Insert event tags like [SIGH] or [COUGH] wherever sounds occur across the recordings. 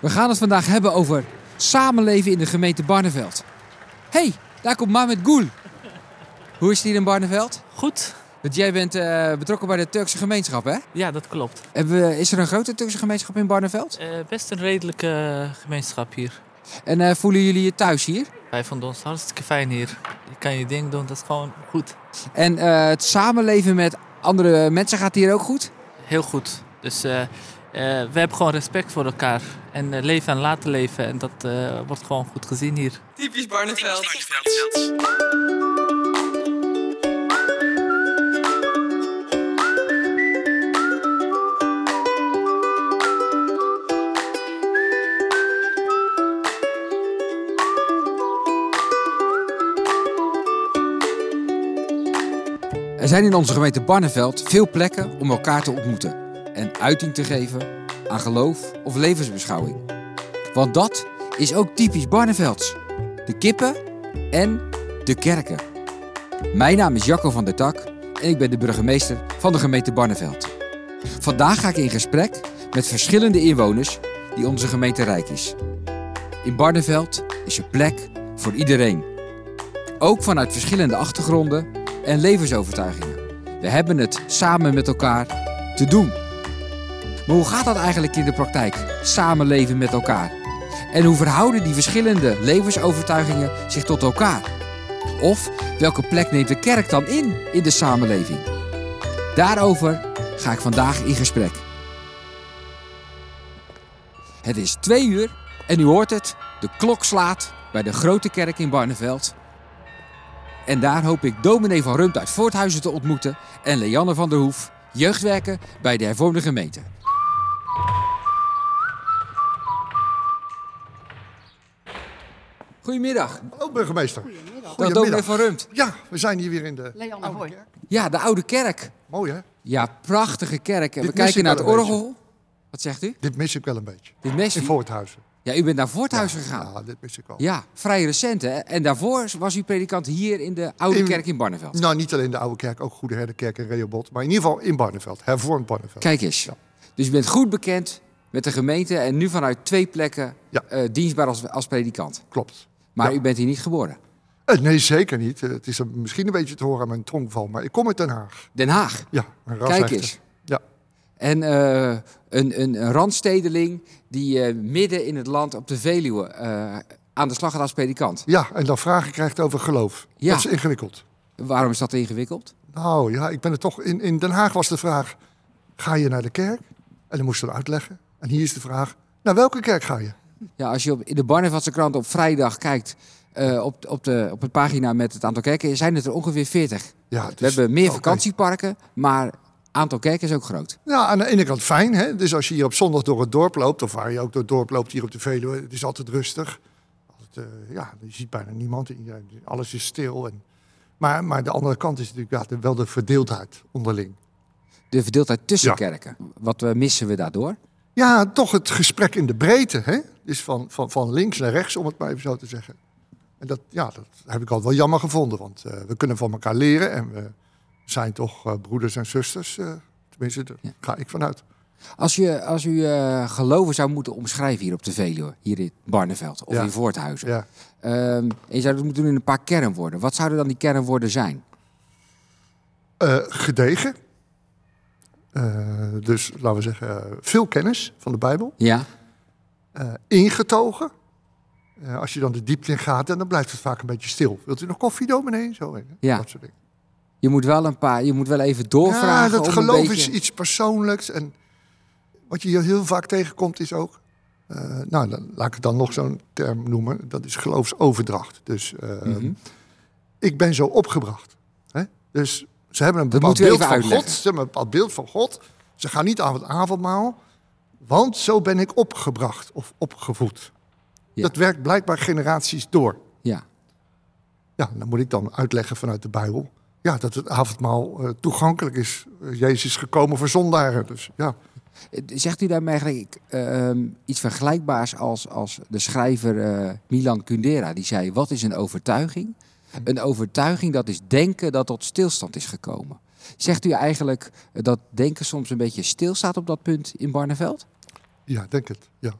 We gaan het vandaag hebben over samenleven in de gemeente Barneveld. hey, daar komt Mahmet Gul. Hoe is het hier in Barneveld? Goed. Want jij bent eh, betrokken bij de Turkse gemeenschap, hè? Ja, dat klopt. We- is er een grote Turkse gemeenschap in Barneveld? Eh, best een redelijke eh, gemeenschap hier. En voelen jullie je thuis hier? Wij vonden ons hartstikke fijn hier. Je kan je ding doen, dat is gewoon goed. En het samenleven met andere mensen gaat hier ook goed? Heel goed. Dus eh, we hebben gewoon respect voor elkaar. En eh, leven en laten leven. En dat eh, wordt gewoon goed gezien hier. Typisch Barneveld. Er zijn in onze gemeente Barneveld veel plekken om elkaar te ontmoeten en uiting te geven aan geloof of levensbeschouwing. Want dat is ook typisch Barnevelds. De kippen en de kerken. Mijn naam is Jacco van der Tak en ik ben de burgemeester van de gemeente Barneveld. Vandaag ga ik in gesprek met verschillende inwoners die onze gemeente rijk is. In Barneveld is er plek voor iedereen. Ook vanuit verschillende achtergronden en levensovertuigingen. We hebben het samen met elkaar te doen. Maar hoe gaat dat eigenlijk in de praktijk? Samenleven met elkaar. En hoe verhouden die verschillende levensovertuigingen zich tot elkaar? Of welke plek neemt de kerk dan in in de samenleving? Daarover ga ik vandaag in gesprek. Het is twee uur en u hoort het. De klok slaat bij de grote kerk in Barneveld. En daar hoop ik dominee van Rumt uit Voorthuizen te ontmoeten en Leanne van der Hoef, jeugdwerker bij de hervormde gemeente. Goedemiddag, Hallo burgemeester. dag dominee van Rumt. Ja, we zijn hier weer in de oude hoi. kerk. Ja, de oude kerk. Mooi hè? Ja, prachtige kerk. En we Dit mis kijken naar het beetje. orgel. Wat zegt u? Dit mis ik wel een beetje. Dit mes In Voorthuizen. Ja, u bent naar Voorthuizen gegaan. Ja, dit mis ik wel. Ja, vrij recent hè. En daarvoor was u predikant hier in de oude In- kerk in Barneveld. Nou, niet alleen de oude kerk, ook Goede Herderkerk en Rehoboth. Maar in ieder geval in Barneveld. Hervormd Barneveld. Kijk eens. Ja. Dus u bent goed bekend met de gemeente en nu vanuit twee plekken Ja. eh, dienstbaar als, als predikant. Klopt. Maar Ja. u bent hier niet geboren. Eh, nee, zeker niet. Eh, het is misschien een beetje te horen aan mijn tongval. Maar ik kom uit Den Haag. Den Haag. Ja, een Kijk eens. Ja. En eh, een, een, een randstedeling die midden in het land op de Veluwe aan de slag gaat als predikant. ja, en dan vragen krijgt over geloof. Ja. Dat is ingewikkeld. Waarom is dat ingewikkeld? Nou ja, ik ben er toch. In, in Den Haag was de vraag: ga je naar de kerk? En dan moesten we uitleggen. En hier is de vraag: naar welke kerk ga je? Ja, als je op, in de Barnevatse krant op vrijdag kijkt eh, op, op, de, op het pagina met het aantal kerken, zijn het er ongeveer 40. Ja, We is- hebben meer oké. vakantieparken, maar aantal kerken is ook groot. Ja, aan de ene kant fijn. Hè? Dus als je hier op zondag door het dorp loopt, of waar je ook door het dorp loopt hier op de Veluwe, het is altijd rustig. Altijd, eh, ja, je ziet bijna niemand. Alles is stil. En, maar, maar de andere kant is natuurlijk ja, de- wel de verdeeldheid onderling. De verdeeldheid tussen Ja. kerken. Wat eh, missen we daardoor? Ja, toch het gesprek in de breedte. Hè? Dus van, van, van links naar rechts, om het maar even zo te zeggen. En dat, ja, dat heb ik altijd wel jammer gevonden. Want eh, we kunnen van elkaar leren. En we zijn toch eh, broeders en zusters. eh, tenminste, daar Ja. ga ik vanuit. Als, je, als u geloven zou moeten omschrijven hier op de Veluwe, hier in Barneveld of Ja. in Voorthuizen. Ja. Ehm, en je zou het moeten doen in een paar kernwoorden. Wat zouden dan die kernwoorden zijn? Gedegen. Eh, dus laten we zeggen, veel kennis van de Bijbel. Ja, Eh, ingetogen. Eh, als je dan de diepte in gaat, dan blijft het vaak een beetje stil. Wilt u nog koffie, dominee? Zo, hè? Ja. Dat soort dingen. je moet wel een paar, je moet wel even doorvragen. Ja, dat geloof beetje... is iets persoonlijks. En wat je hier heel vaak tegenkomt is ook... nou, dan, laat ik het dan nog zo'n term noemen. Dat is geloofsoverdracht. Dus Mhm. ik ben zo opgebracht. Hè? Dus ze hebben een bepaald beeld van uitleggen. God. Ze hebben een bepaald beeld van God. Ze gaan niet aan het avondmaal. Want zo ben ik opgebracht of opgevoed. Ja. Dat werkt blijkbaar generaties door. Ja. Ja, dan moet ik dan uitleggen vanuit de Bijbel. Ja, dat het avondmaal eh, toegankelijk is. Eh, Jezus is gekomen voor zondaren. Dus ja, Zegt u daarmee eigenlijk eh, ehm, iets vergelijkbaars als, als de schrijver eh, Milan Kundera? Die zei, wat is een overtuiging? Een overtuiging dat is denken dat tot stilstand is gekomen. Zegt u eigenlijk dat denken soms een beetje stilstaat op dat punt in Barneveld? ja denk het. Ja.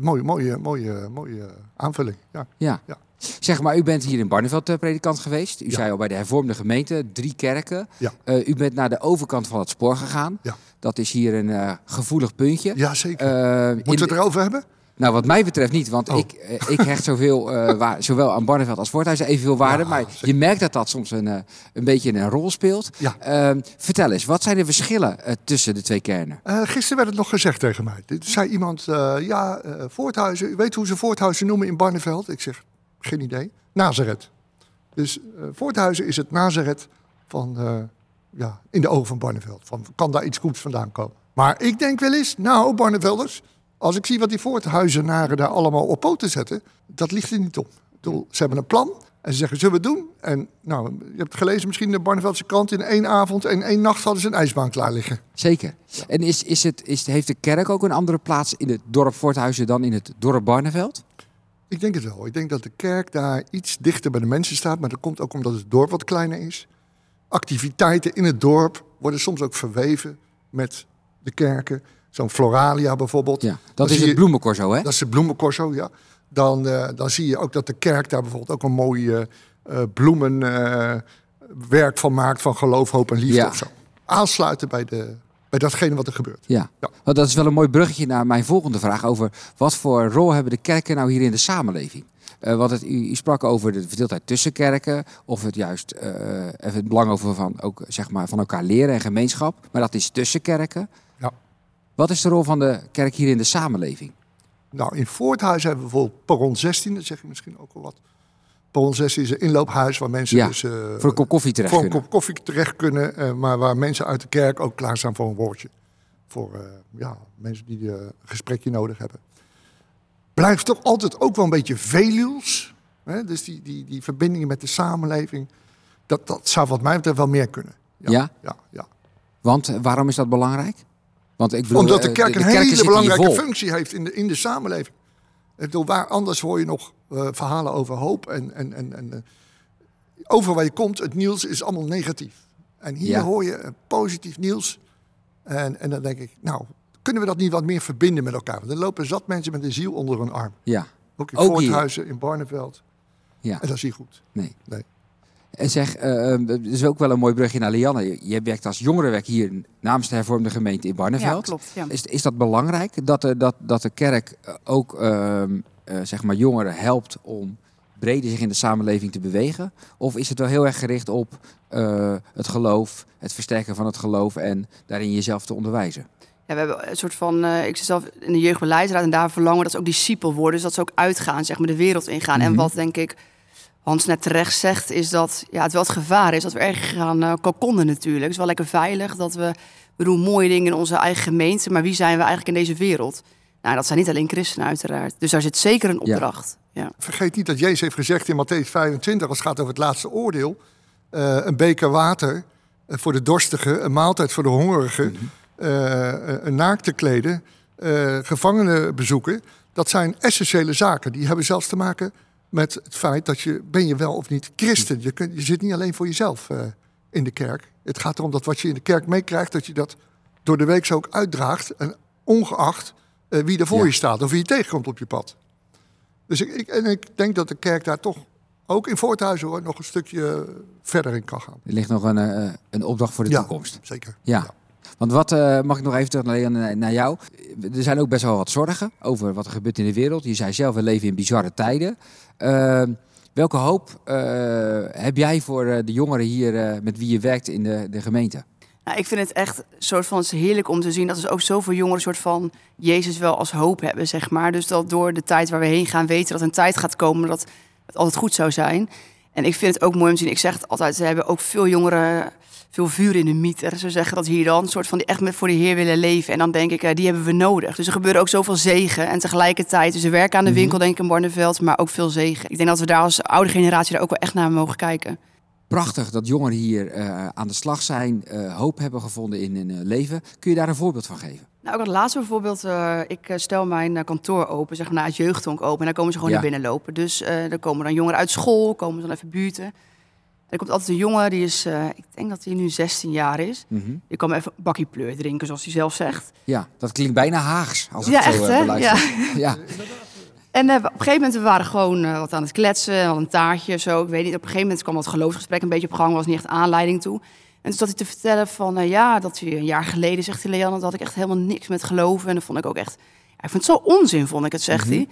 Mooie, mooie, mooie, mooie aanvulling. Ja. Ja. Ja. Zeg maar, u bent hier in Barneveld eh, predikant geweest. U Ja. zei al bij de hervormde gemeente, drie kerken. Ja. Eh, u bent naar de overkant van het spoor gegaan. Ja. Dat is hier een eh, gevoelig puntje. ja, zeker. Moeten we het erover hebben? Nou, wat mij betreft niet, want Oh. ik, eh, ik hecht zoveel, eh, [LAUGHS] wa- zowel aan Barneveld als Voorthuizen evenveel waarde. Ja, maar zeker. je merkt dat dat soms een, eh, een beetje een rol speelt. Ja. Ehm, vertel eens, wat zijn de verschillen tussen de twee kernen? Gisteren werd het nog gezegd tegen mij. Dit zei iemand, ja, Voorthuizen. U weet hoe ze Voorthuizen noemen in Barneveld? Ik zeg, geen idee. Nazareth. Dus Voorthuizen is het Nazareth van, ja, in de ogen van Barneveld. Van, kan daar iets goeds vandaan komen? Maar ik denk wel eens, nou Barnevelders, als ik zie wat die Voorthuizenaren daar allemaal op poten zetten, dat ligt er niet op. Bedoel, ze hebben een plan en ze zeggen, zullen we het doen? En nou, je hebt gelezen misschien de Barneveldse krant, in één avond en één nacht hadden ze een ijsbaan klaar liggen. Zeker. En is, is het, is, heeft de kerk ook een andere plaats in het dorp Voorthuizen dan in het dorp Barneveld? Ik denk het wel. Ik denk dat de kerk daar iets dichter bij de mensen staat. Maar dat komt ook omdat het dorp wat kleiner is. Activiteiten in het dorp worden soms ook verweven met de kerken. Zo'n Floralia bijvoorbeeld. Ja, dat Dan is het bloemencorso, hè? Dat is de bloemencorso, ja. Dan, eh, dan zie je ook dat de kerk daar bijvoorbeeld ook een mooi eh, eh, bloemenwerk van maakt. Van geloof, hoop en liefde Ja. of zo. Aansluiten bij, de, bij datgene wat er gebeurt. Ja. Ja. Want dat is wel een mooi bruggetje naar mijn volgende vraag over wat voor rol hebben de kerken nou hier in de samenleving? Eh want het, u, u sprak over de verdeeldheid tussen kerken, of het juist even het belang over van, ook, zeg maar, van elkaar leren en gemeenschap. Maar dat is tussen kerken. Wat is de rol van de kerk hier in de samenleving? Nou, in Voorthuis hebben we bijvoorbeeld Perron 16. Dat zeg je misschien ook wel wat. Perron 16 is een inloophuis waar mensen Ja, dus... eh, Voor een kop koffie terecht voor een kunnen. kop koffie terecht kunnen, eh, maar waar mensen uit de kerk ook klaarstaan voor een woordje. Voor eh, ja, mensen die een gesprekje nodig hebben. Blijft toch altijd ook wel een beetje veluws. Hè? Dus die, die, die verbindingen met de samenleving, dat, dat zou wat mij betreft wel meer kunnen. Ja? Ja, ja. Want waarom is dat belangrijk? Want ik bedoel, Omdat de eh, kerk een hele belangrijke functie heeft in de, in de samenleving. Ik bedoel, waar anders hoor je nog eh, verhalen over hoop. En, en, en, en eh, overal waar je komt, het nieuws is allemaal negatief. En hier Ja. hoor je positief nieuws. En, en dan denk ik, nou, kunnen we dat niet wat meer verbinden met elkaar? Want er lopen zat mensen met een ziel onder hun arm. Ja, Ook in Ook hier. Voorthuizen, in Barneveld. ja. En dat is niet goed. Nee. Nee. En zeg, eh, eh, het is ook wel een mooi brugje naar Lianne. Je- werkt als jongerenwerk hier namens de hervormde gemeente in Ja, Barneveld. klopt. Ja. Is, is dat belangrijk dat de, dat, dat de kerk eh, ook ehm, eh, zeg maar jongeren helpt om breder zich in de samenleving te bewegen? Of is het wel heel erg gericht op eh, het geloof, het versterken van het geloof en daarin jezelf te onderwijzen? Ja, we hebben een soort van, eh, ik zit zelf in de jeugdbeleidsraad en daar verlangen we dat ze ook discipel worden. Dus dat ze ook uitgaan, zeg maar, de wereld ingaan. En Mhm. wat denk ik Hans net terecht zegt, is dat ja, het wel het gevaar is dat we erg gaan uh, kalkonnen natuurlijk. Het is wel lekker veilig dat we, we doen mooie dingen in onze eigen gemeente, maar wie zijn we eigenlijk in deze wereld? Nou, dat zijn niet alleen christenen uiteraard. Dus daar zit zeker een opdracht. Ja. Vergeet niet dat Jezus heeft gezegd in Matthäus 25, als het gaat over het laatste oordeel. eh, een beker water eh, voor de dorstige, een maaltijd voor de hongerige, eh, een naakt te kleden, eh, gevangenen bezoeken. Dat zijn essentiële zaken. Die hebben zelfs te maken met het feit dat je, ben je wel of niet christen. Je, je zit niet alleen voor jezelf eh, in de kerk. Het gaat erom dat wat je in de kerk meekrijgt, dat je dat door de week zo ook uitdraagt. En ongeacht eh, wie er voor Ja. je staat of wie je tegenkomt op je pad. Dus ik, ik, en ik denk dat de kerk daar toch, ook in Voorthuizen hoor, nog een stukje verder in kan gaan. Er ligt nog een, eh, een opdracht voor de Ja. toekomst. Zeker. Ja. Want wat, eh, mag ik nog even terug naar, naar, jou? Er zijn ook best wel wat zorgen over wat er gebeurt in de wereld. Je zei zelf, we leven in bizarre tijden. Eh, welke hoop eh, heb jij voor eh, de jongeren hier eh, met wie je werkt in de, de gemeente? Nou, ik vind het echt soort van heerlijk om te zien dat er ook zoveel jongeren soort van Jezus wel als hoop hebben, zeg maar. Dus dat door de tijd waar we heen gaan weten dat een tijd gaat komen dat het altijd goed zou zijn. En ik vind het ook mooi om te zien. Ik zeg het altijd, ze hebben ook veel jongeren, veel vuur in de mieter. Ze zeggen dat hier dan, een soort van die echt met voor de Heer willen leven. En dan denk ik, eh, die hebben we nodig. Dus er gebeurt ook zoveel zegen. En tegelijkertijd, dus ze werken aan de winkel, denk ik, in Barneveld, maar ook veel zegen. Ik denk dat we daar als oude generatie daar ook wel echt naar mogen kijken. Prachtig dat jongeren hier eh, aan de slag zijn, eh, hoop hebben gevonden in hun leven. Kun je daar een voorbeeld van geven? Nou, ook het laatste bijvoorbeeld, ik stel mijn kantoor open, zeg maar, na het jeugdhonk open. En daar komen ze gewoon Ja. naar binnen lopen. Dus er komen dan jongeren uit school, komen ze dan even buurten. Er komt altijd een jongen, die is, eh, ik denk dat hij nu 16 jaar is. Mhm. Die kan even een bakkie pleur drinken, zoals hij zelf zegt. Ja, dat klinkt bijna Haags. Als ja, het zo echt eh, hè? Ja. [LAUGHS] Ja. En eh, op een gegeven moment we waren gewoon wat aan het kletsen, al een taartje of zo. Ik weet niet. Op een gegeven moment kwam dat geloofsgesprek een beetje op gang, was niet echt aanleiding toe. En toen zat hij te vertellen van, ja, dat hij een jaar geleden, zegt hij, Leanne, dat had ik echt helemaal niks met geloven. En dat vond ik ook echt, ja, ik vond het zo onzin, vond ik het, zegt Mhm. hij.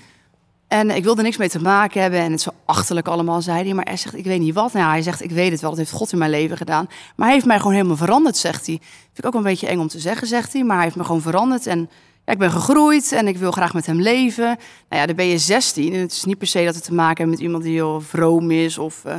En ik wilde niks mee te maken hebben en het zo achterlijk allemaal, zei hij. Maar hij zegt, ik weet niet wat. Nou, hij zegt, ik weet het wel, dat heeft God in mijn leven gedaan. Maar hij heeft mij gewoon helemaal veranderd, zegt hij. Vind ik ook een beetje eng om te zeggen, zegt hij. Maar hij heeft me gewoon veranderd en ja, ik ben gegroeid en ik wil graag met hem leven. Nou ja, dan ben je 16 en het is niet per se dat het te maken heeft met iemand die heel vroom is of... eh,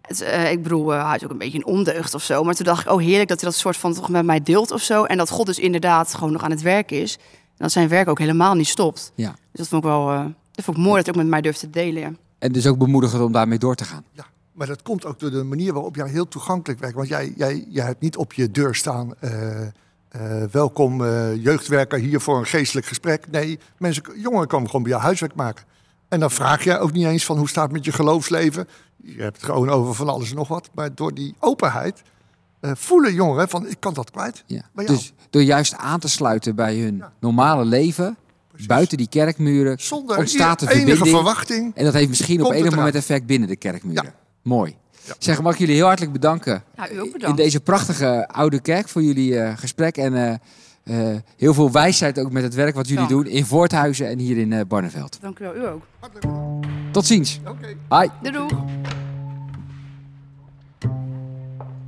het, eh, ik bedoel, eh, hij is ook een beetje een ondeugd of zo. Maar toen dacht ik, oh heerlijk dat hij dat soort van toch met mij deelt of zo. En dat God dus inderdaad gewoon nog aan het werk is. En dat zijn werk ook helemaal niet stopt. Ja. Dus dat vond ik wel dat vond ik mooi dat ook met mij durft te delen. Ja. En dus ook bemoedigend om daarmee door te gaan. Ja, maar dat komt ook door de manier waarop jij heel toegankelijk werkt. Want jij, jij, jij hebt niet op je deur staan. eh, eh, welkom eh, jeugdwerker hier voor een geestelijk gesprek. Nee, mensen, jongeren komen gewoon bij jou huiswerk maken. En dan vraag je ook niet eens van hoe staat het met je geloofsleven. Je hebt het gewoon over van alles en nog wat. Maar door die openheid eh, voelen jongeren van ik kan dat kwijt. Ja. Dus door juist aan te sluiten bij hun Ja. normale leven, Precies. buiten die kerkmuren, Zonder ontstaat de enige verbinding. verwachting. En dat heeft misschien op enig moment effect binnen de kerkmuren. Ja. Mooi. Ja. Zeg, mag ik jullie heel hartelijk bedanken Ja, u ook in bedankt. deze prachtige oude kerk voor jullie eh, gesprek. En eh, eh, heel veel wijsheid ook met het werk wat jullie doen in Voorthuizen en hier in Barneveld. Dank u wel, u ook. Hartelijk bedankt. Tot ziens. Oké. Doei.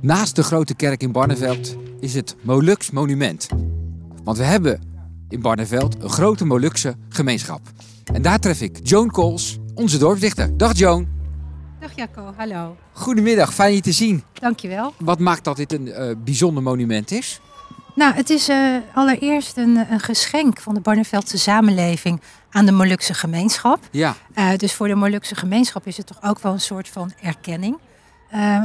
Naast de grote kerk in Barneveld is het Molux Monument. Want we hebben in Barneveld een grote Molukse gemeenschap. En daar tref ik Joan Kools, onze dorpsdichter. Dag Joan. Dag Jacco, hallo. Goedemiddag, fijn je te zien. Dankjewel. Wat maakt dat dit een eh, bijzonder monument is? Nou, het is eh, allereerst een, een geschenk van de Barneveldse samenleving aan de Molukse gemeenschap. Ja, Eh, dus voor de Molukse gemeenschap is het toch ook wel een soort van erkenning.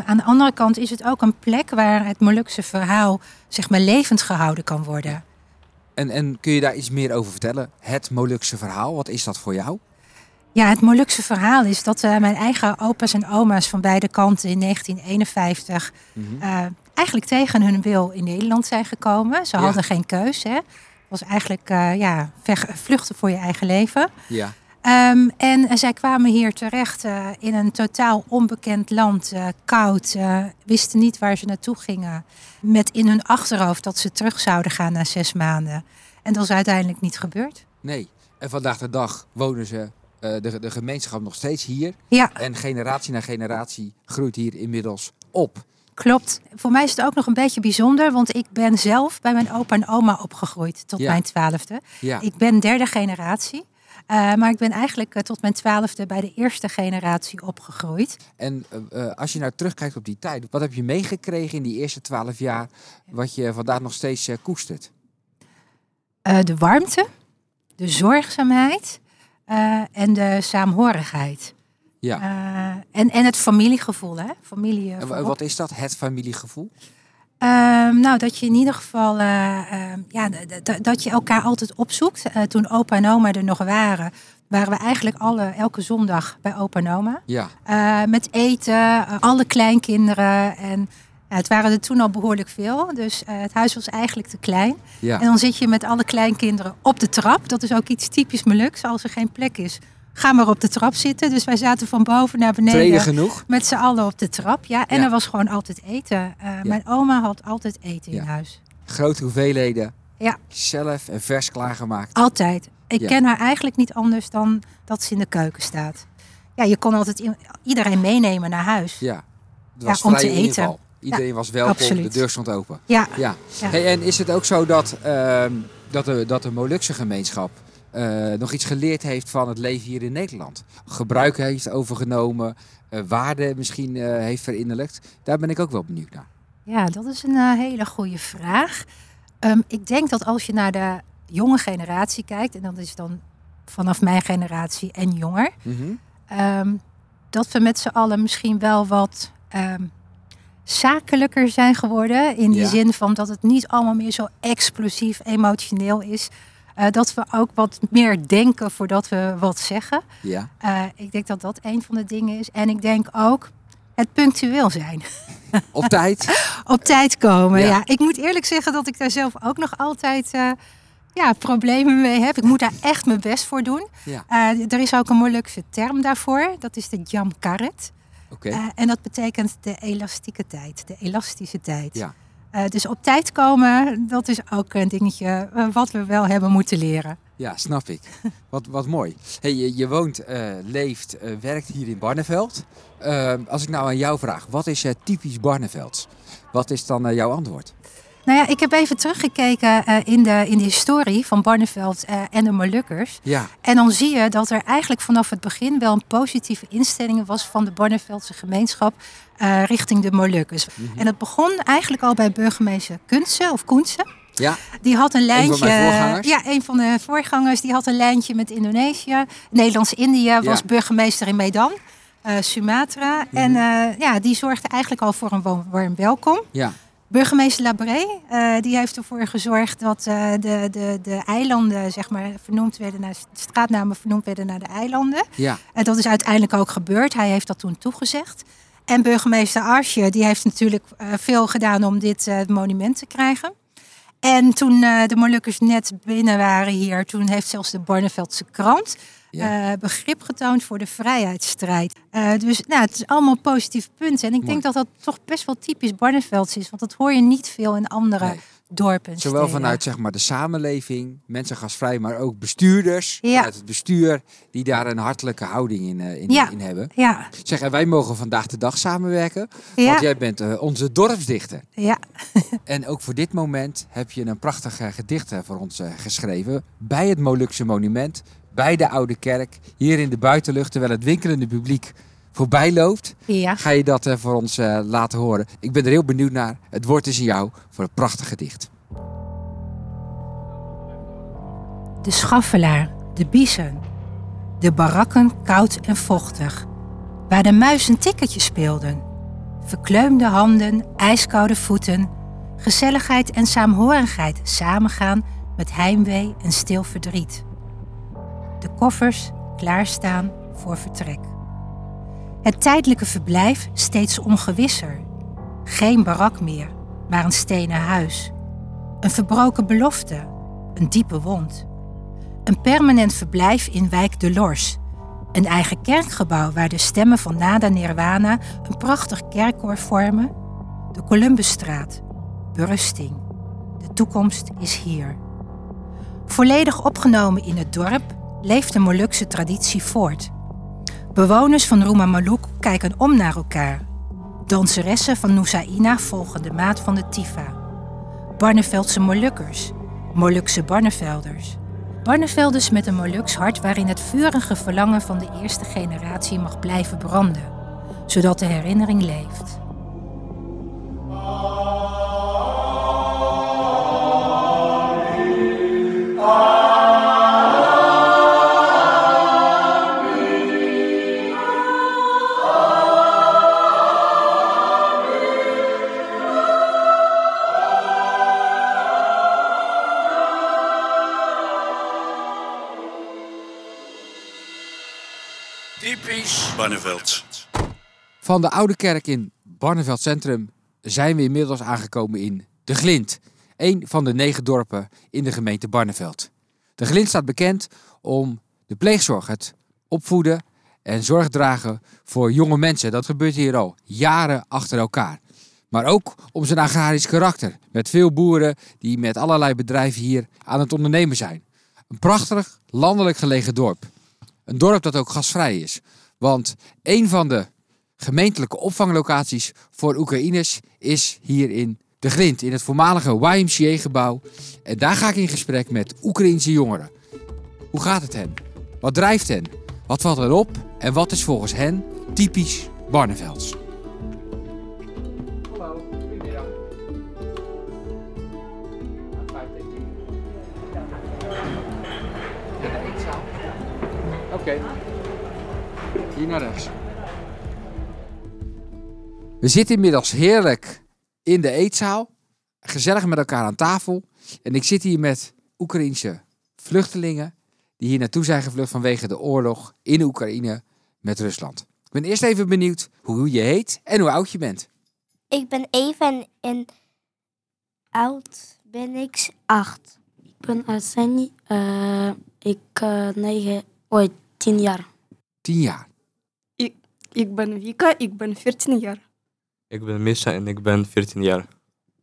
Aan de andere kant is het ook een plek waar het Molukse verhaal zeg maar levend gehouden kan worden. En, en kun je daar iets meer over vertellen? Het Molukse verhaal, wat is dat voor jou? Ja, het Molukse verhaal is dat eh, mijn eigen opa's en oma's van beide kanten in 1951 Mhm. eh, eigenlijk tegen hun wil in Nederland zijn gekomen. Ze Ja. hadden geen keus. Hè. Het was eigenlijk eh, ja, vluchten voor je eigen leven. Ja, Ehm, en eh, zij kwamen hier terecht eh, in een totaal onbekend land, eh, koud, wisten niet waar ze naartoe gingen. Met in hun achterhoofd dat ze terug zouden gaan na zes maanden. En dat is uiteindelijk niet gebeurd. nee. En vandaag de dag wonen ze, de, de gemeenschap nog steeds hier. Ja, En generatie na generatie groeit hier inmiddels op. klopt. Voor mij is het ook nog een beetje bijzonder, want ik ben zelf bij mijn opa en oma opgegroeid tot Ja. mijn twaalfde. Ja, Ik ben derde generatie. Eh, maar ik ben eigenlijk eh, tot mijn twaalfde bij de eerste generatie opgegroeid. en eh, als je nou terugkijkt op die tijd, wat heb je meegekregen in die eerste twaalf jaar, wat je vandaag nog steeds koestert? De warmte, de zorgzaamheid en de saamhorigheid. Ja. En, en het familiegevoel, hè? Familie, En wat is dat, het familiegevoel? Ehm, nou, dat je in ieder geval, eh, ehm, ja, dat je elkaar altijd opzoekt. Eh, toen opa en oma er nog waren, waren we eigenlijk alle, elke zondag bij opa en oma. Ja, Eh, met eten, alle kleinkinderen. En het waren er toen al behoorlijk veel. Dus het huis was eigenlijk te klein. ja. En dan zit je met alle kleinkinderen op de trap. Dat is ook iets typisch Meluks. Als er geen plek is, ga maar op de trap zitten. Dus wij zaten van boven naar beneden. Treden genoeg? Met z'n allen op de trap. Ja. En Ja. er was gewoon altijd eten. Eh, Mijn oma had altijd eten in huis. Grote hoeveelheden. Ja. Zelf en vers klaargemaakt. Altijd. Ik ken haar eigenlijk niet anders dan dat ze in de keuken staat. Ja, je kon altijd iedereen meenemen naar huis. Ja. Het was om te eten. inval. Iedereen was welkom, absoluut. de deur stond open. Ja, Ja. Ja. Hey, en is het ook zo dat, ehm, dat, de, dat de Molukse gemeenschap eh, nog iets geleerd heeft van het leven hier in Nederland? Gebruik heeft overgenomen, eh waarde misschien eh, heeft verinnerlijkt. Daar ben ik ook wel benieuwd naar. Ja, dat is een hele goede vraag. Ehm, ik denk dat als je naar de jonge generatie kijkt, en dat is dan vanaf mijn generatie en jonger, Mhm. ehm, dat we met z'n allen misschien wel wat ehm, zakelijker zijn geworden. In die Ja. zin van dat het niet allemaal meer zo explosief emotioneel is. Eh, dat we ook wat meer denken voordat we wat zeggen. Ja, Eh, ik denk dat dat een van de dingen is. En ik denk ook Het punctueel zijn. [LAUGHS] Op tijd? [LAUGHS] Op tijd komen, Ja. ja. Ik moet eerlijk zeggen dat ik daar zelf ook nog altijd eh, ja, problemen mee heb. Ik moet daar echt mijn best voor doen. Ja. Er is ook een Molukse term daarvoor. Dat is de jam karet. Oké. En dat betekent de elastieke tijd, de elastische tijd. Ja. Eh, dus op tijd komen, dat is ook een dingetje eh, wat we wel hebben moeten leren. Ja, snap ik. Wat, wat mooi. Hey, je, woont, eh, leeft, werkt hier in Barneveld. Als ik nou aan jou vraag, wat is typisch Barnevelds? Wat is dan jouw antwoord? Nou ja, ik heb even teruggekeken eh, in, de, in de historie van Barneveld eh, en de Molukkers. Ja, En dan zie je dat er eigenlijk vanaf het begin wel een positieve instelling was van de Barneveldse gemeenschap eh, richting de Molukkers. Mhm. En dat begon eigenlijk al bij burgemeester Kunze of Koense. ja, Die had een lijntje. Ja, een van de voorgangers. Die had een lijntje met Indonesië. Nederlands-Indië was burgemeester in Medan, Sumatra. Mhm. En ja, die zorgde eigenlijk al voor een warm welkom. ja. Burgemeester Labré, eh, die heeft ervoor gezorgd dat eh, de, de, de eilanden, zeg maar, vernoemd werden naar de straatnamen vernoemd werden naar de eilanden. ja. En dat is uiteindelijk ook gebeurd. Hij heeft dat toen toegezegd. En burgemeester Arsje, die heeft natuurlijk eh, veel gedaan om dit monument te krijgen. En toen de Molukkers net binnen waren hier, toen heeft zelfs de Barneveldse krant Ja. eh, begrip getoond voor de vrijheidsstrijd. Eh, dus nou, het is allemaal positieve punten. En ik Mooi. denk dat dat toch best wel typisch Barnevelds is, want dat hoor je niet veel in andere Nee. dorpen. en Zowel steden. vanuit zeg maar, de samenleving, mensen gasvrij, maar ook bestuurders Ja. vanuit het bestuur die daar een hartelijke houding in, eh, in, Ja. in hebben. Ja, Zeg, en wij mogen vandaag de dag samenwerken, ja, want jij bent onze dorpsdichter. ja. [LAUGHS] En ook voor dit moment heb je een prachtig gedicht voor ons geschreven. Bij het Molukse monument, bij de Oude Kerk, hier in de buitenlucht, terwijl het winkelende publiek voorbij loopt. ja. Ga je dat eh, voor ons eh, laten horen? Ik ben er heel benieuwd naar. Het woord is in jou voor een prachtig gedicht. De schaffelaar, de biezen. De barakken koud en vochtig. Waar de muizen tikketje speelden. Verkleumde handen, ijskoude voeten. Gezelligheid en saamhorigheid samengaan met heimwee en stil verdriet. De koffers klaarstaan voor vertrek. Het tijdelijke verblijf steeds ongewisser. Geen barak meer, maar een stenen huis. Een verbroken belofte, een diepe wond. Een permanent verblijf in wijk De Lors. Een eigen kerkgebouw waar de stemmen van Nada Nirwana een prachtig kerkkoor vormen. De Columbusstraat. Berusting. De toekomst is hier. Volledig opgenomen in het dorp leeft de Molukse traditie voort. Bewoners van Rumamaluk kijken om naar elkaar. Danseressen van Nusaina volgen de maat van de Tifa. Barneveldse Molukkers, Molukse Barnevelders. Barnevelders met een Moluks hart waarin het vurige verlangen van de eerste generatie mag blijven branden, zodat de herinnering leeft. Barneveld. Van de Oude Kerk in Barneveld Centrum zijn we inmiddels aangekomen in De Glint. Een van de negen dorpen in de gemeente Barneveld. De Glint staat bekend om de pleegzorg, het opvoeden en zorg dragen voor jonge mensen. Dat gebeurt hier al jaren achter elkaar. Maar ook om zijn agrarisch karakter. Met veel boeren die met allerlei bedrijven hier aan het ondernemen zijn. Een prachtig landelijk gelegen dorp. Een dorp dat ook gasvrij is. Want een van de gemeentelijke opvanglocaties voor Oekraïners is hier in De Glint, in het voormalige YMCA-gebouw. En daar ga ik in gesprek met Oekraïnse jongeren. Hoe gaat het hen? Wat drijft hen? Wat valt er op? En wat is volgens hen typisch Barnevelds? Hallo, goedemiddag. de eetzaal. Hier naar rechts. We zitten inmiddels heerlijk in de eetzaal. Gezellig met elkaar aan tafel. En ik zit hier met Oekraïense vluchtelingen. Die hier naartoe zijn gevlucht vanwege de oorlog in Oekraïne met Rusland. ben eerst even benieuwd hoe je heet en hoe oud je bent. Ik ben Eva en, en oud ben ik acht. Ik ben Arseni. eh ik uh, negen, ooit tien jaar. Tien jaar. Ik ben Vika, ik ben 14 jaar. Ik ben Misha en ik ben 14 jaar.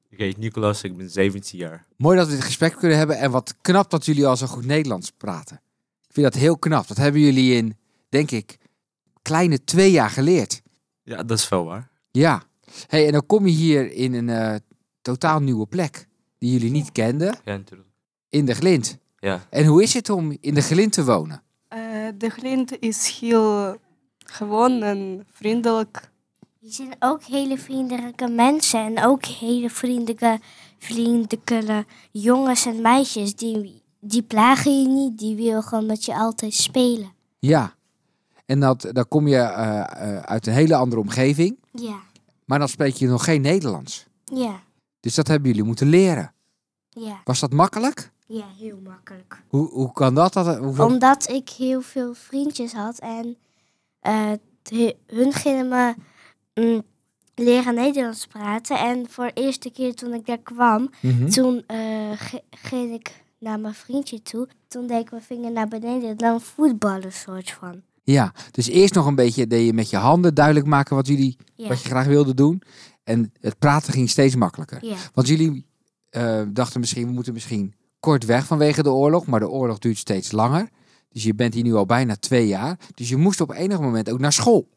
Ik heet Nicolas, ik ben 17 jaar. Mooi dat we dit gesprek kunnen hebben en wat knap dat jullie al zo goed Nederlands praten. Ik vind dat heel knap. Dat hebben jullie in, denk ik, kleine twee jaar geleerd. Ja, dat is wel waar. Ja. Hey, en dan kom je hier in een uh, totaal nieuwe plek die jullie niet kenden. Ja, natuurlijk. In de Glint. Ja. En hoe is het om in de Glint te wonen? Uh, de Glint is heel gewoon en vriendelijk. Je zijn ook hele vriendelijke mensen en ook hele vriendelijke, vriendelijke jongens en meisjes. Die, die plagen je niet, die willen gewoon met je altijd spelen. Ja, en dat, dan kom je uh, uh, uit een hele andere omgeving. Ja. Maar dan spreek je nog geen Nederlands. Ja. Dus dat hebben jullie moeten leren. Ja. Was dat makkelijk? Ja, heel makkelijk. Hoe, hoe kan dat? dat hoe... Omdat ik heel veel vriendjes had en hun gingen me mm, leren Nederlands praten. En voor de eerste keer toen ik daar kwam, Mhm. mm -hmm. toen uh, ging ik naar mijn vriendje toe. Toen deed ik mijn vinger naar beneden en dan voetballen soort van. Ja, dus eerst nog een beetje deed je met je handen duidelijk maken wat jullie, ja. wat je graag wilde doen. En het praten ging steeds makkelijker. Ja. Want jullie uh, dachten misschien, we moeten misschien kort weg vanwege de oorlog. Maar de oorlog duurt steeds langer. Dus je bent hier nu al bijna twee jaar. Dus je moest op enig moment ook naar school.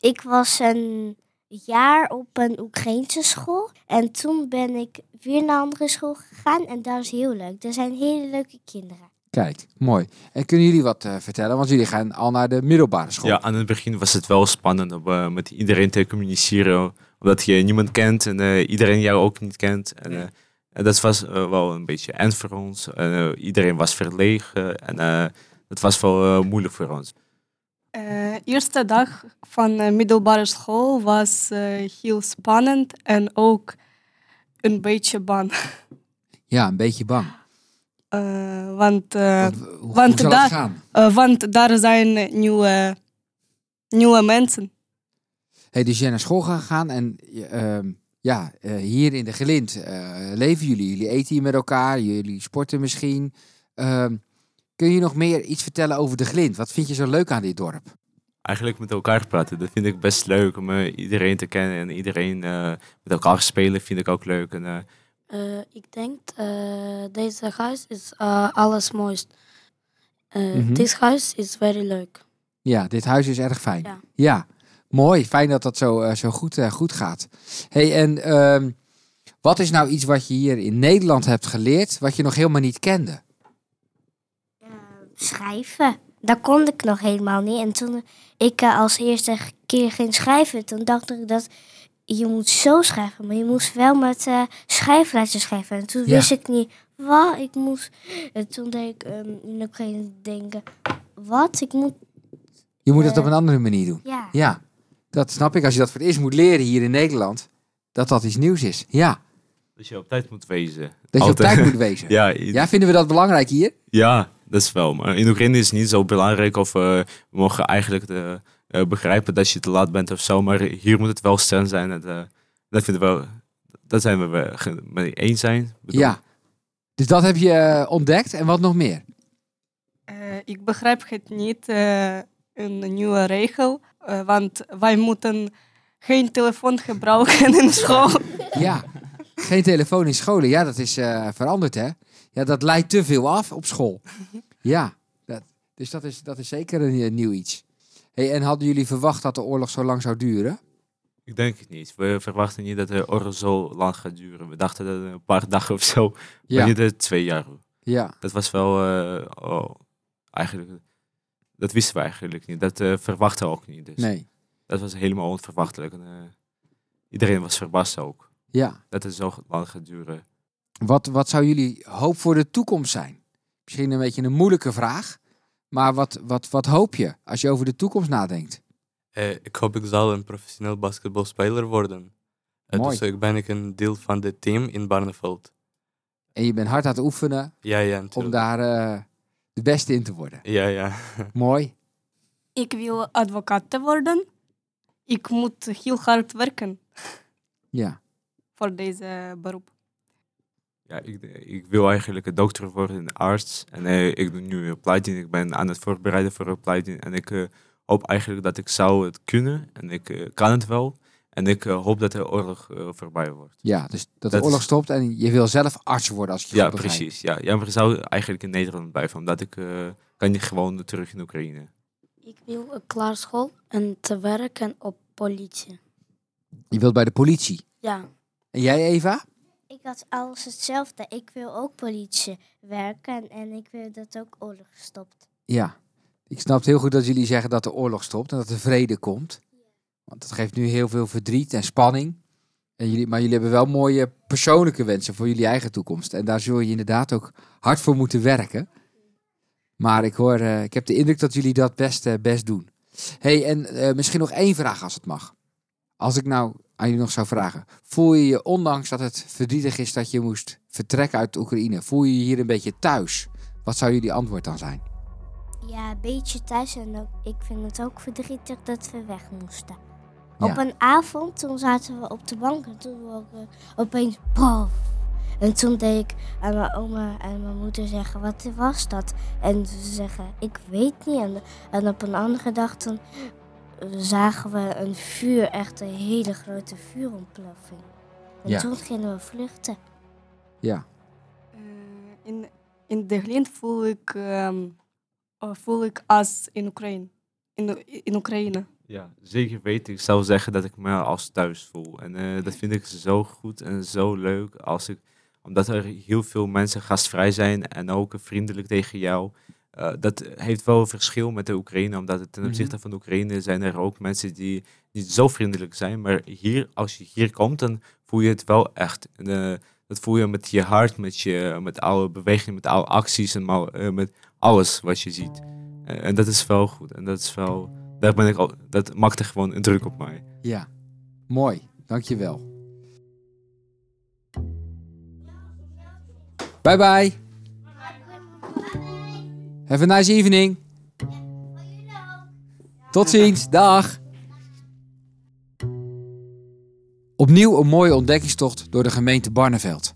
Ik was een jaar op een Oekraïnse school. En toen ben ik weer naar een andere school gegaan. En dat is heel leuk. Er zijn hele leuke kinderen. Kijk, mooi. En kunnen jullie wat uh, vertellen? Want jullie gaan al naar de middelbare school. Ja, aan het begin was het wel spannend om uh, met iedereen te communiceren. Omdat je niemand kent en uh, iedereen jou ook niet kent. En dat was wel een beetje eng voor ons. iedereen was verlegen en het was wel moeilijk voor ons. Uh, eerste dag van uh, middelbare school was uh, heel spannend en ook een beetje bang. [LAUGHS] Ja, een beetje bang. Uh, want, want, hoe, want, daar, uh, want daar zijn nieuwe, nieuwe mensen. Hey, dus jij naar school gaan gaan en uh, ja, uh, hier in de Gelint uh, leven jullie. Jullie eten hier met elkaar, jullie sporten misschien. Kun je nog meer iets vertellen over de Glint? Wat vind je zo leuk aan dit dorp? Eigenlijk met elkaar praten, dat vind ik best leuk om uh, iedereen te kennen en iedereen uh, met elkaar spelen vind ik ook leuk. En, uh, ik denk deze huis is alles mooist. Mm -hmm. Dit huis is very leuk. Ja, dit huis is erg fijn. Ja, ja mooi. Fijn dat dat zo, zo goed, goed gaat. Hey, en ehm, wat is nou iets wat je hier in Nederland hebt geleerd, wat je nog helemaal niet kende? Schrijven. Dat kon ik nog helemaal niet. En toen ik uh, als eerste keer ging schrijven, toen dacht ik dat je moet zo schrijven, maar je moest wel met uh, schrijfletters schrijven. En toen Ja. wist ik niet wat ik moest. En toen deed ik um, in Oekraïne denken, wat? Ik moet, Je moet het Eh, op een andere manier doen. ja. Ja, dat snap ik. Als je dat voor het eerst moet leren hier in Nederland, dat dat iets nieuws is. Ja, Dat je op tijd moet wezen. dat je op Altijd. tijd moet wezen. [LAUGHS] ja, Ja, vinden we dat belangrijk hier? ja, dat is wel. Maar in Oekraïne is het niet zo belangrijk of eh, we mogen eigenlijk de, eh, begrijpen dat je te laat bent of zo. Maar hier moet het wel streng zijn. En, eh, dat vinden we wel, dat zijn we mee eens zijn. Bedoel, Ja. Dus dat heb je ontdekt en wat nog meer? Uh, ik begrijp het niet, uh, een nieuwe regel, uh, want wij moeten geen telefoon gebruiken in [LAUGHS] school. Ja, geen telefoon in scholen. Ja, dat is eh, veranderd hè. Ja, dat leidt te veel af op school. Ja, dat, dus dat is, dat is zeker een eh, nieuw iets. Hey, en hadden jullie verwacht dat de oorlog zo lang zou duren? Ik denk het niet. We verwachten niet dat de oorlog zo lang gaat duren. We dachten dat een paar dagen of zo. Ja. Maar niet dat twee jaar. Ja, Dat was wel eh, oh, eigenlijk. Dat wisten we eigenlijk niet. Dat eh, verwachten we ook niet. Dus nee. dat was helemaal onverwachtelijk. En, iedereen was verbaasd ook. Ja. Dat het zo lang gaat duren. Wat, wat zou jullie hoop voor de toekomst zijn? Misschien een beetje een moeilijke vraag. Maar wat, wat, wat hoop je als je over de toekomst nadenkt? Eh, ik hoop ik zal een professioneel basketbalspeler worden. Eh, Mooi. dus ik ben ik een deel van het team in Barneveld. En je bent hard aan het oefenen Ja, ja, om daar eh, de beste in te worden. Ja, ja. [LAUGHS] Mooi. Ik wil advocaat worden. ik moet heel hard werken Ja. voor deze beroep. Ja, ik, ik wil eigenlijk een dokter worden, een arts. En eh, ik doe nu een opleiding. Ik ben aan het voorbereiden voor een opleiding. En ik eh, hoop eigenlijk dat ik zou het kunnen. En ik eh, kan het wel. En ik hoop dat de oorlog voorbij wordt. Ja, dus dat de oorlog stopt en je wil zelf arts worden als je Ja, precies. Ja, ja, maar ik zou eigenlijk in Nederland blijven. Omdat ik kan niet gewoon terug in Oekraïne. Ik wil een klaarschool en te werken op politie. Je wilt bij de politie. Ja. En jij Eva? Ik had alles hetzelfde. Ik wil ook politie werken en ik wil dat ook oorlog stopt. Ja. Ik snap heel goed dat jullie zeggen dat de oorlog stopt en dat er vrede komt. Want dat geeft nu heel veel verdriet en spanning. En jullie, maar jullie hebben wel mooie persoonlijke wensen voor jullie eigen toekomst. En daar zul je inderdaad ook hard voor moeten werken. Maar ik, hoor, eh, ik heb de indruk dat jullie dat best, eh, best doen. hey, en eh, misschien nog één vraag als het mag. Als ik nou aan jullie nog zou vragen. Voel je je, ondanks dat het verdrietig is dat je moest vertrekken uit Oekraïne, voel je je hier een beetje thuis? Wat zou jullie antwoord dan zijn? Ja, een beetje thuis en ook, ik vind het ook verdrietig dat we weg moesten. Ja. Op een avond, toen zaten we op de bank en toen opeens pof. En toen deed ik aan mijn oma en mijn moeder zeggen, wat was dat? En ze zeggen, ik weet niet. En, en op een andere dag toen zagen we een vuur, echt een hele grote vuurontploffing. En Ja. toen gingen we vluchten. Ja. Eh, in, in Berlijn voel ik, eh, voel ik als in Oekraïne. In, in Oekraïne. Ja, zeker weten. Ik zou zeggen dat ik me als thuis voel. En eh, dat vind ik zo goed en zo leuk. Als ik, omdat er heel veel mensen gastvrij zijn en ook vriendelijk tegen jou. Eh, dat heeft wel een verschil met de Oekraïne. Omdat ten Mhm. opzichte van de Oekraïne zijn er ook mensen die niet zo vriendelijk zijn. Maar hier, als je hier komt, dan voel je het wel echt. En, eh, dat voel je met je hart, met, je, met alle bewegingen, met alle acties en eh, met alles wat je ziet. En dat is wel goed. En dat is wel, daar ben ik al, dat maakt er gewoon een druk op mij. Ja, mooi. Dankjewel. Bye bye. Have a nice evening. Tot ziens. Dag. Opnieuw een mooie ontdekkingstocht door de gemeente Barneveld.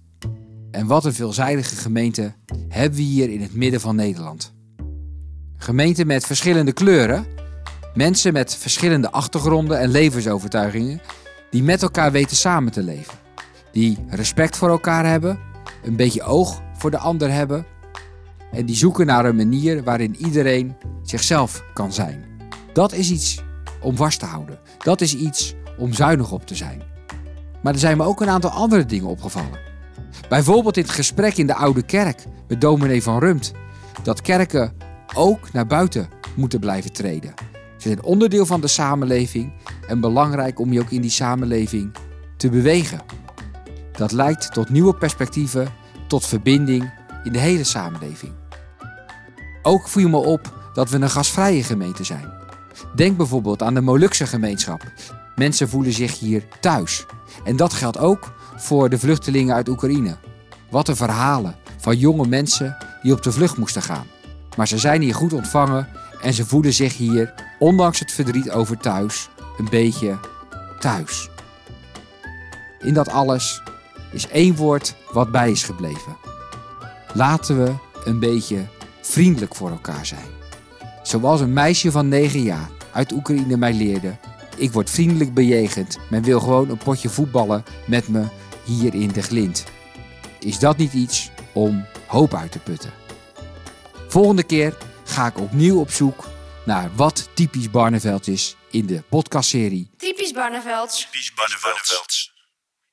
En wat een veelzijdige gemeente hebben we hier in het midden van Nederland. Gemeente met verschillende kleuren, Mensen met verschillende achtergronden en levensovertuigingen die met elkaar weten samen te leven. Die respect voor elkaar hebben, een beetje oog voor de ander hebben en die zoeken naar een manier waarin iedereen zichzelf kan zijn. Dat is iets om vast te houden. Dat is iets om zuinig op te zijn. Maar er zijn me ook een aantal andere dingen opgevallen. Bijvoorbeeld in het gesprek in de Oude Kerk met dominee van Rumt. Dat kerken ook naar buiten moeten blijven treden. Ze zijn onderdeel van de samenleving en belangrijk om je ook in die samenleving te bewegen. Dat leidt tot nieuwe perspectieven, tot verbinding in de hele samenleving. Ook viel me op dat we een gasvrije gemeente zijn. Denk bijvoorbeeld aan de Molukse gemeenschap. Mensen voelen zich hier thuis. En dat geldt ook voor de vluchtelingen uit Oekraïne. Wat een verhalen van jonge mensen die op de vlucht moesten gaan. Maar ze zijn hier goed ontvangen en ze voelen zich hier, ondanks het verdriet over thuis, een beetje thuis. In dat alles is één woord wat bij is gebleven. Laten we een beetje vriendelijk voor elkaar zijn. Zoals een meisje van 9 jaar uit Oekraïne mij leerde. Ik word vriendelijk bejegend. Men wil gewoon een potje voetballen met me hier in de Glint. Is dat niet iets om hoop uit te putten? Volgende keer ga ik opnieuw op zoek naar wat typisch Barneveld is in de podcastserie Typisch Barnevelds. Typisch Barnevelds.